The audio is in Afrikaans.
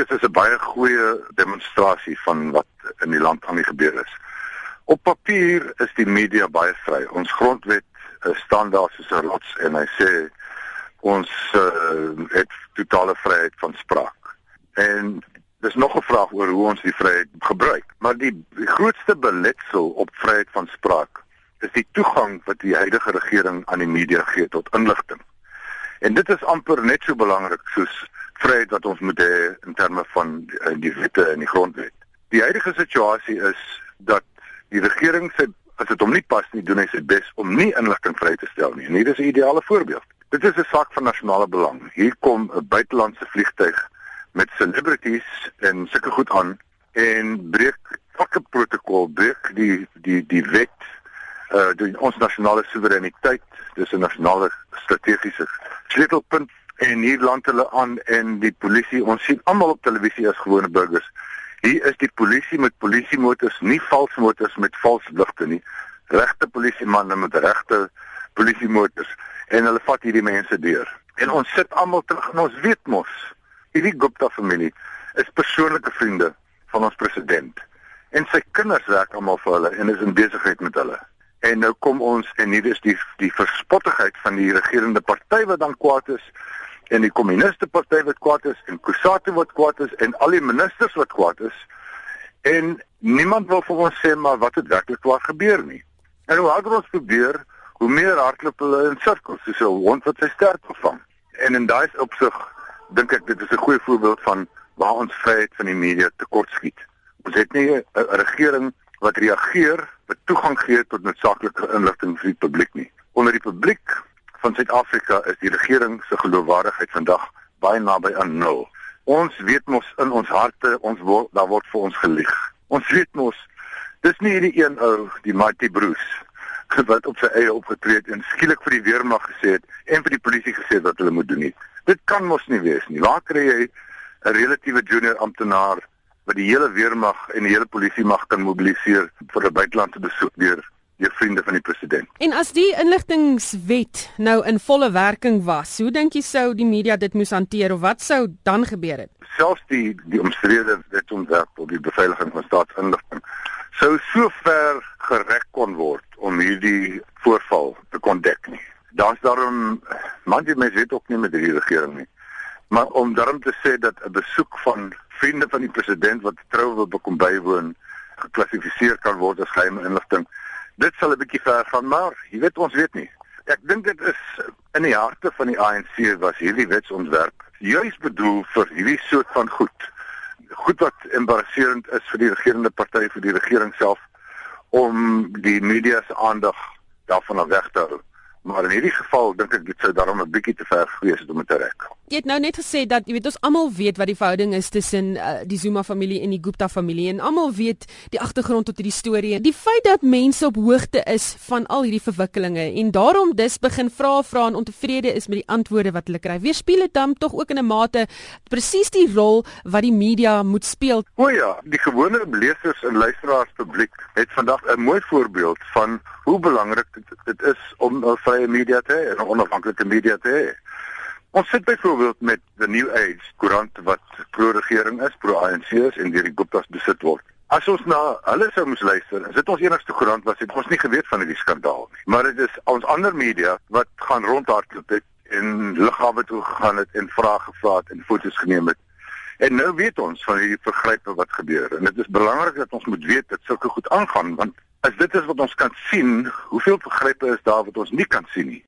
dit is 'n baie goeie demonstrasie van wat in die land aan die gebeur is. Op papier is die media baie vry. Ons grondwet uh, staan daar soos 'n rots en hy sê ons uh, het totale vryheid van spraak. En dis nog 'n vraag oor hoe ons die vryheid gebruik. Maar die, die grootste beletsel op vryheid van spraak is die toegang wat die huidige regering aan die media gee tot inligting. En dit is amper net so belangrik soos vryheid wat ons moet hê in terme van die, die wette en die grondwet. Die huidige situasie is dat die regering sê as dit hom nie pas nie, doen hy sy bes om nie inligting vry te stel nie. En hier is 'n ideale voorbeeld. Dit is 'n saak van nasionale belang. Hier kom 'n buitelandse vliegtyg met celebrities en sulke goed aan en breek elke protokol, breek die die die wet uh die ons nasionale soewereiniteit, dis 'n nasionale strategiese sleutelpunt en hier land hulle aan en die polisie, ons sien almal op televisie as gewone burgers. Hier is die polisie met polisiemotors, nie vals motors met vals ligte nie. Regte polisiemanne met regte polisiemotors en hulle vat hierdie mense deur. En ons sit almal terug en ons weet mos hierdie Gupta familie is persoonlike vriende van ons president. En sy kinders werk almal vir hulle en is in besigheid met hulle. En nou kom ons en hier is die die verspottigheid van die regerende party wat dan kwaad is en die kommuniste party wat kwaad is en Kusatu wat kwaad is en al die ministers wat kwaad is. En niemand wil vir ons sê maar wat het werklik waar gebeur nie. En hoe harder ons probeer, hoe meer hardloop hulle in sirkels soos 'n hond wat sy stert vervang. En in daai opsig dink ek dit is 'n goeie voorbeeld van waar ons vryheid van die media tekortskiet. Ons het nie 'n regering wat reageer, wat toegang gee tot noodsaaklike inligting vir die publiek nie. Onder die publiek van Suid-Afrika is die regering se geloofwaardigheid vandag baie naby aan nul. Ons weet mos in ons harte, ons word daar word vir ons gelieg. Ons weet mos dis nie hierdie een ou, die Mighty Bruce wat op sy eie opgetree het en skielik vir die weermag gesê het en vir die polisie gesê het wat hulle moet doen nie. Dit kan mos nie wees nie. Waar kry jy 'n relatiewe junior amptenaar wat die hele weermag en die hele polisie mag kan mobiliseer vir 'n buitelandse besoek deur jou vriende van die president. En as die inligtingwet nou in volle werking was, hoe dink jy sou die media dit moes hanteer of wat sou dan gebeur het? Selfs die die omstrede wetsontwerp op die beveiliging van staatsinligting sou so ver gereg kon word om hierdie voorval te kon dek nie. Daar's daarom manjie mense weet ook nie met die regering nie. Maar om daarom te sê dat 'n besoek van vriende van die president wat trou wil bekom bywoon geklassifiseer kan word as geheime inligting, dit sal 'n bietjie ver gaan, maar jy weet ons weet nie. Ek dink dit is in die harte van die ANC was hierdie wetsontwerp juis bedoel vir hierdie soort van goed. Goed wat embarrasserend is vir die regerende party vir die regering self om die media se aandag daarvan af weg te hou. Maar in hierdie geval dink ek dit sou daarom 'n bietjie te ver gewees het om dit te rek. Jy het nou net gesê dat jy weet ons almal weet wat die verhouding is tussen uh, die Zuma familie en die Gupta familie en almal weet die agtergrond tot hierdie storie. Die feit dat mense op hoogte is van al hierdie verwikkelinge en daarom dus begin vra vra en ontevrede is met die antwoorde wat hulle kry. Weerspieël dit dan tog ook in 'n mate presies die rol wat die media moet speel. O ja, die gewone lesers en luisteraars publiek het vandag 'n mooi voorbeeld van hoe belangrik dit is om 'n vrye media te hê en 'n onafhanklike media te hê. Ons sit byvoorbeeld met the New Age koerant wat pro-regering is, pro-ANC is en deur die Gupta's besit word. As ons na hulle sou moes luister, is dit ons enigste koerant wat het ons nie geweet van hierdie skandaal nie. Maar dit is ons ander media wat gaan rondhardloop het en lughawe toe gegaan het en vrae gevra het en foto's geneem het. En nou weet ons van hierdie vergrype wat gebeur en dit is belangrik dat ons moet weet dat sulke goed aangaan want As dit is wat ons kan sien, hoeveel vergrype is daar wat ons nie kan sien nie?